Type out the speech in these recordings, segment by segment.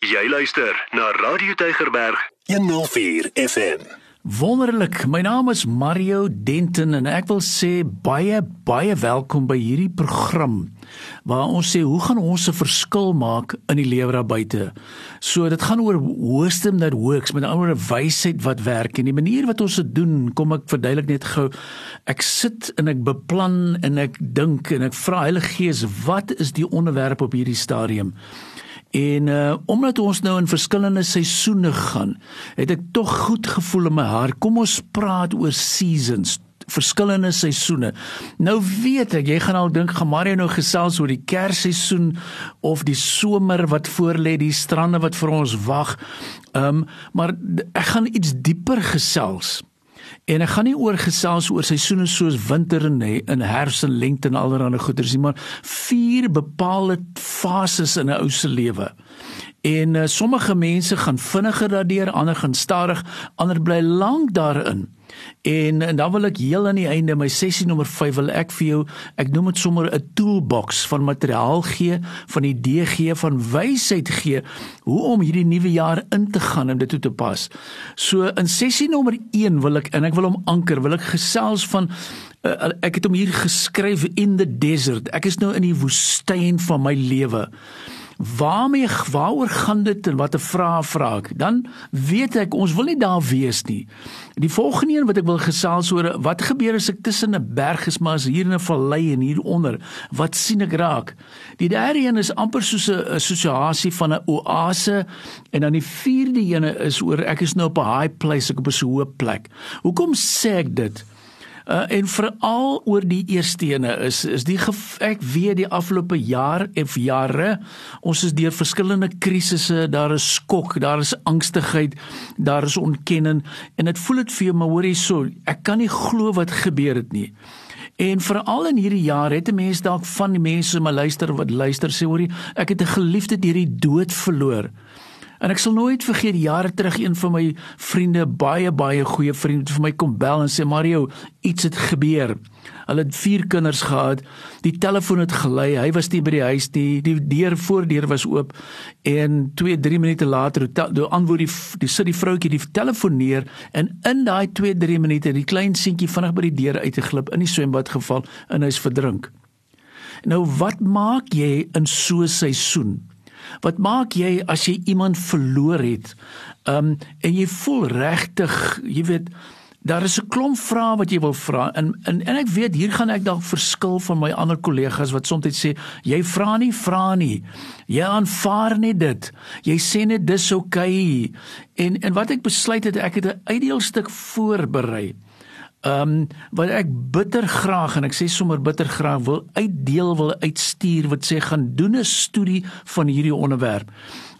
Jy luister na Radio Tygerberg 104 FM. Wonderlik. My naam is Mario Denton en ek wil sê baie baie welkom by hierdie program waar ons sê hoe gaan ons 'n verskil maak in die lewe daar buite. So dit gaan oor wisdom that works, met ander woorde wysheid wat werk en die manier wat ons dit doen, kom ek verduidelik net gou. Ek sit en ek beplan en ek dink en ek vra Heilige Gees, wat is die onderwerp op hierdie stadium? En uh omdat ons nou in verskillende seisoene gaan, het ek tog goed gevoel in my hart. Kom ons praat oor seasons, verskillende seisoene. Nou weet ek, jy gaan al dink Gemario nou gesels oor die kersseisoen of die somer wat voorlê, die strande wat vir ons wag. Um maar ek gaan iets dieper gesels. En ek gaan nie oor gesels oor seisoene soos winter en in herfs en lente en allerlei goeders nie, maar vier bepaalde fases in 'n ou se lewe. En uh, sommige mense gaan vinniger daardeur, ander gaan stadig, ander bly lank daarin. En, en dan wil ek heel aan die einde my sessie nommer 5 wil ek vir jou ek noem dit sommer 'n toolbox van materiaal gee, van idee gee, van wysheid gee hoe om hierdie nuwe jaar in te gaan en dit toe te pas. So in sessie nommer 1 wil ek en ek wil hom anker, wil ek gesels van uh, ek het hom hier geskryf in the desert. Ek is nou in die woestyn van my lewe waarmee waaroor gaan dit en watter vrae vra ek dan weet ek ons wil nie daar wees nie. Die volgende een wat ek wil gesels oor wat gebeur as ek tussen 'n berg is maar as hier in 'n vallei en hieronder wat sien ek raak? Die derde een is amper soos 'n assosiasie van 'n oase en dan die vierde een is oor ek is nou op 'n high place ek op 'n so hoë plek. Hoekom sê ek dit Uh, en veral oor die eerste ene is is die ek weet die afgelope jaar en jare ons is deur verskillende krisisse daar is skok daar is angstigheid daar is ontkenning en dit voel dit vir jou maar hoor hierso ek kan nie glo wat gebeur het nie En veral in hierdie jaar het 'n mens dalk van die mense my luister wat luister sê hoorie ek het 'n geliefde deur die dood verloor. En ek sal nooit vergeet jare terug een van my vriende, baie baie goeie vriend vir my kom bel en sê Mario, iets het gebeur. Hulle het vier kinders gehad. Die telefoon het gelei. Hy was nie by die huis nie. Die deur voordeur was oop en 2, 3 minute later toe antwoord die die sit die vroutjie die telefoon neer en in daai 2, 3 minute die klein seentjie vinnig by die deur uitgeglip in die swembad geval en hy's verdrink. Nou wat maak jy in so 'n seisoen? Wat maak jy as jy iemand verloor het? Um en jy voel regtig, jy weet, daar is 'n klomp vrae wat jy wil vra en, en en ek weet hier gaan ek dalk verskil van my ander kollegas wat soms sê jy vra nie vra nie. Jy aanvaar net dit. Jy sê net dis oukei. Okay. En en wat ek besluit het ek het 'n uitdeelstuk voorberei. Ehm um, wat ek bitter graag en ek sê sommer bitter graag wil uitdeel wil uitstuur wat sê gaan doen 'n studie van hierdie onderwerp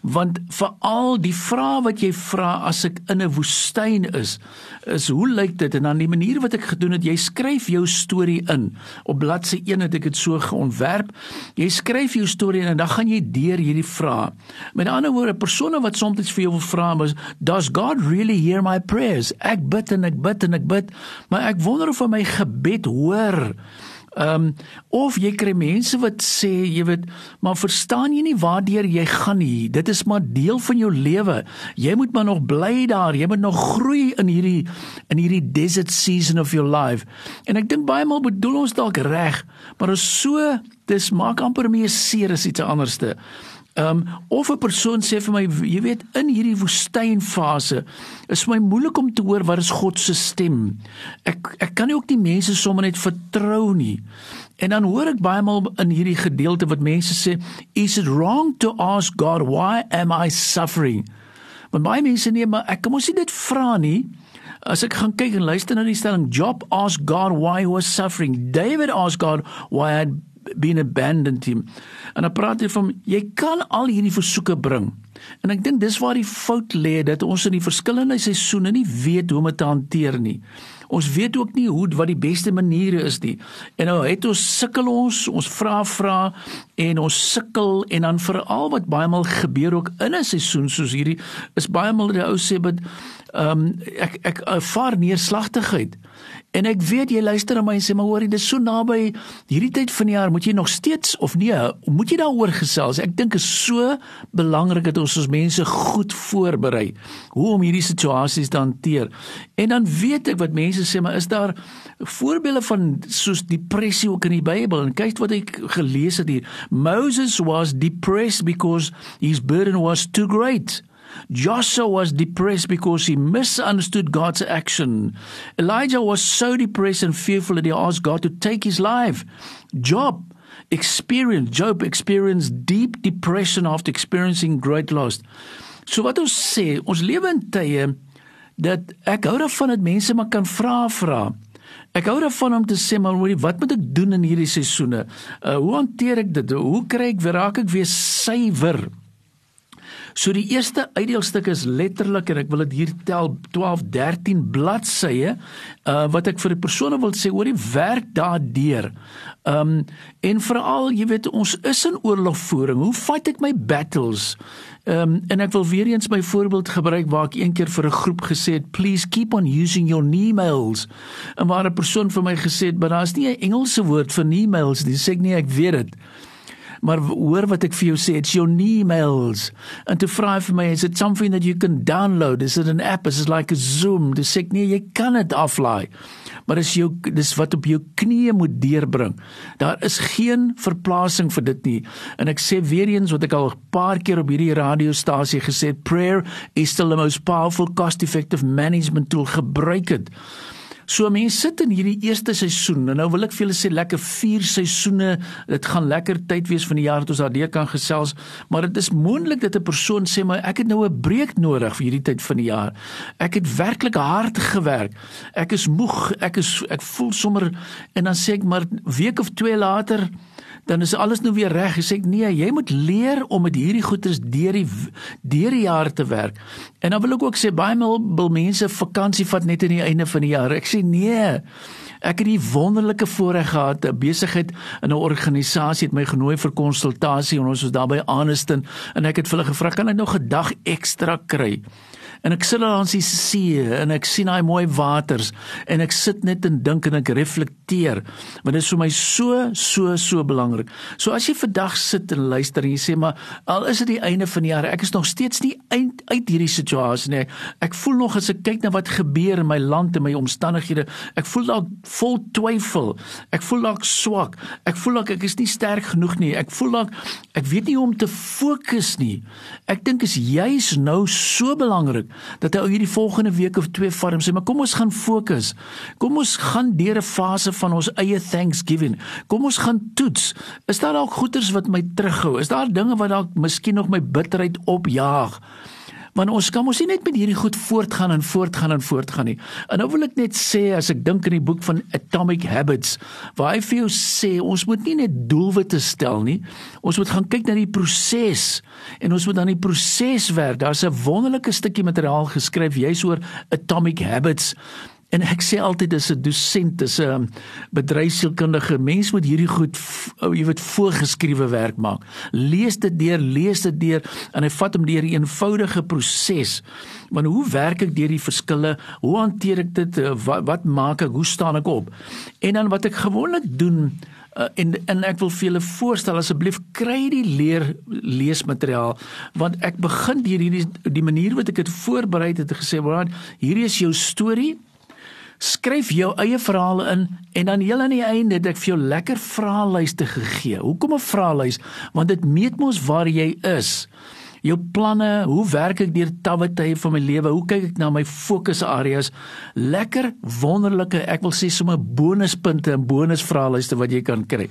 want veral die vraag wat jy vra as ek in 'n woestyn is is hoe lyk dit? En dan die manier wat ek gedoen het jy skryf jou storie in. Op bladsy 1 het ek dit so geontwerp. Jy skryf jou storie in en dan gaan jy deur hierdie vrae. Met ander woorde persone wat soms vir jou wil vra is does god really hear my prayers? Ek bid en ek bid en ek bid maar ek wonder of hy my gebed hoor Ehm um, of jy kry mense wat sê, jy weet, maar verstaan jy nie waartoe jy gaan nie? Dit is maar deel van jou lewe. Jy moet maar nog bly daar. Jy moet nog groei in hierdie in hierdie desert season of your life. En ek dink baie maal bedoel ons dalk reg, maar is so dis maak amper meer seer as iets anderste. Ehm um, of 'n persoon sê vir my, jy weet, in hierdie woestynfase is my moeilik om te hoor wat is God se stem. Ek ek kan nie ook die mense sommer net vertrou nie. En dan hoor ek baie maal in hierdie gedeelte wat mense sê, is it wrong to ask God why am I suffering? Maar baie mense nee, maar ek kan mos nie dit vra nie. As ek gaan kyk en luister na die stelling Job ask God why he was suffering. David ask God why had been abandoned him. En dan praat hy van jy kan al hierdie versoeke bring. En ek dink dis waar die fout lê dat ons in die verskillende seisoene nie weet hoe om dit te hanteer nie. Ons weet ook nie hoe wat die beste maniere is nie. En nou het ons sukkel ons, ons vra vra en ons sukkel en dan veral wat baie maal gebeur ook in 'n seisoen soos hierdie is baie maal die ou sê met ehm um, ek ek ervaar neerslagtigheid. En ek weet jy luister na my en sê maar hoorie dis so naby hierdie tyd van die jaar moet jy nog steeds of nee moet jy daaroor gesels ek dink is so belangrik dat ons ons mense goed voorberei hoe om hierdie situasies te hanteer. En dan weet ek wat mense sê, maar is daar voorbeelde van soos depressie ook in die Bybel? En kyk wat ek gelees het hier. Moses was depressed because his burden was too great. Joshua was depressed because he misunderstood God's action. Elijah was so depressed and fearful that he asked God to take his life. Job experienced Job experienced deep depression after experiencing great loss. So wat ons sê, ons lewe in tye dat ek hou daarvan dat mense maar kan vra vra. Ek hou daarvan om te sê maar hoorie, wat moet ek doen in hierdie seisoene? Uh hoe hanteer ek dit? Hoe kry ek raak ek weer suiwer? So die eerste uitdeelstuk is letterlik en ek wil dit hier tel 12 13 bladsye uh wat ek vir die persone wil sê oor die werk daardeur. Um en veral jy weet ons is in oorlogvoering. Hoe fight ek my battles? Um en ek wil weer eens my voorbeeld gebruik waar ek een keer vir 'n groep gesê het please keep on using your emails. En waar 'n persoon vir my gesê het maar daar's nie 'n Engelse woord vir emails nie. Sê ek nee, ek weet dit maar hoor wat ek vir jou sê it's your emails. And to vra vir my is it something that you can download? Is it an app? Is it like a zoom? Dis ek nee jy kan dit aflaai maar dis jou dis wat op jou knieë moet deurbring. Daar is geen verplasing vir dit nie. En ek sê weer eens wat ek al 'n paar keer op hierdie radiostasie gesê prayer is still the most powerful cost effective management tool gebruik dit So mense sit in hierdie eerste seisoen en nou wil ek vir julle sê lekker 4 seisoene. Dit gaan lekker tyd wees van die jaar dat ons daardeur kan gesels, maar dit is moontlik dat 'n persoon sê maar ek het nou 'n breek nodig vir hierdie tyd van die jaar. Ek het werklik hard gewerk. Ek is moeg, ek is ek voel sommer en dan sê ek maar week of 2 later dan is alles nou weer reg. Hy sê nee, jy moet leer om met hierdie goeders deur die deur die jaar te werk. En dan wil ek ook sê baie wil mense vakansie vat net aan die einde van die jaar. Ek sê nee. Ek het die wonderlike voorreg gehad 'n besigheid in 'n organisasie het my genooi vir konsultasie en ons was daar by Aniston en ek het vir hulle gevra kan ek nog 'n dag ekstra kry en ek sit daar aan die see en ek sien daai mooi waters en ek sit net en dink en ek reflekteer want dit is vir my so so so belangrik. So as jy vandag sit en luister en jy sê maar al is dit die einde van die jaar ek is nog steeds nie uit uit hierdie situasie nie. Ek voel nog as ek kyk na wat gebeur in my land en my omstandighede, ek voel dalk vol twyfel. Ek voel dalk swak. Ek voel dalk ek is nie sterk genoeg nie. Ek voel dalk ek weet nie hoe om te fokus nie. Ek dink is juis nou so belangrik dat hy hierdie volgende week of twee farm sê, maar kom ons gaan fokus. Kom ons gaan deur 'n fase van ons eie Thanksgiving. Kom ons gaan toets. Is daar dalk goeters wat my terughou? Is daar dinge wat dalk miskien nog my bitterheid opjaag? Want ons kan mos nie net met hierdie goed voortgaan en voortgaan en voortgaan nie. En nou wil ek net sê as ek dink in die boek van Atomic Habits, waar hy vir jou sê ons moet nie net doelwitte stel nie. Ons moet gaan kyk na die proses en ons moet aan die proses werk. Daar's 'n wonderlike stukkie materiaal geskryf juis oor Atomic Habits En ek sê altyd dis 'n dosent, dis 'n bedryfsielkundige mens moet hierdie goed jy weet voorgeskrewe werk maak. Lees dit deur, lees dit deur en hy vat hom deur 'n eenvoudige proses. Want hoe werk ek deur die verskille? Hoe hanteer ek dit? Wat, wat maak ek? Hoe staan ek op? En dan wat ek gewoonlik doen Uh, en en ek wil vir julle voorstel asseblief kry die leer leesmateriaal want ek begin deur hierdie die manier wat ek dit voorberei het gesê want hierdie is jou storie Skryf jou eie verhale in en dan heel aan die einde het ek vir jou lekker vraelyste gegee. Hoekom 'n vraelys? Want dit meet mos waar jy is jou planne, hoe werk ek deur tawwe tye van my lewe? Hoe kyk ek na my fokusareas? Lekker wonderlike, ek wil sê sommer bonuspunte en bonusvraelyste wat jy kan kry.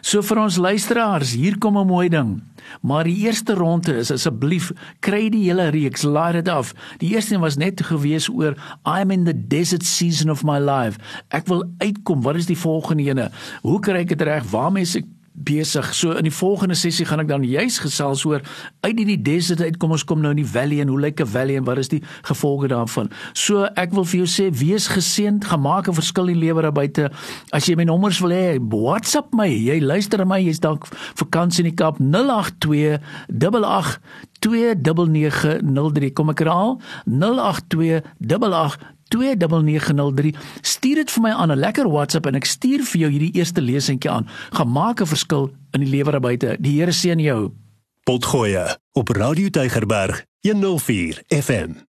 So vir ons luisteraars, hier kom 'n mooi ding. Maar die eerste ronde is asseblief kry die hele reeks, laai dit af. Die eerste een was net gewees oor I'm in the desert season of my life. Ek wil uitkom. Wat is die volgende ene? Hoe kry ek dit reg? Waarmee is ek besig. So in die volgende sessie gaan ek dan juis gesels oor uit hierdie desert uit kom ons kom nou in die valley en hoe lyk 'n valley en wat is die gevolge daarvan. So ek wil vir jou sê wees geseënd, gemaak 'n verskil in lewe daar buite. As jy my nommers wil hê, WhatsApp my. Jy luister na my, jy's dalk vakansie in die Kaap 082 88 29903 kom ek herhaal 082 88 29903 stuur dit vir my aan 'n lekker WhatsApp en ek stuur vir jou hierdie eerste lesentjie aan. Gemaak 'n verskil in die lewe daar buite. Die Here seën jou. Potgoe op Radio Tygerberg 104 FM.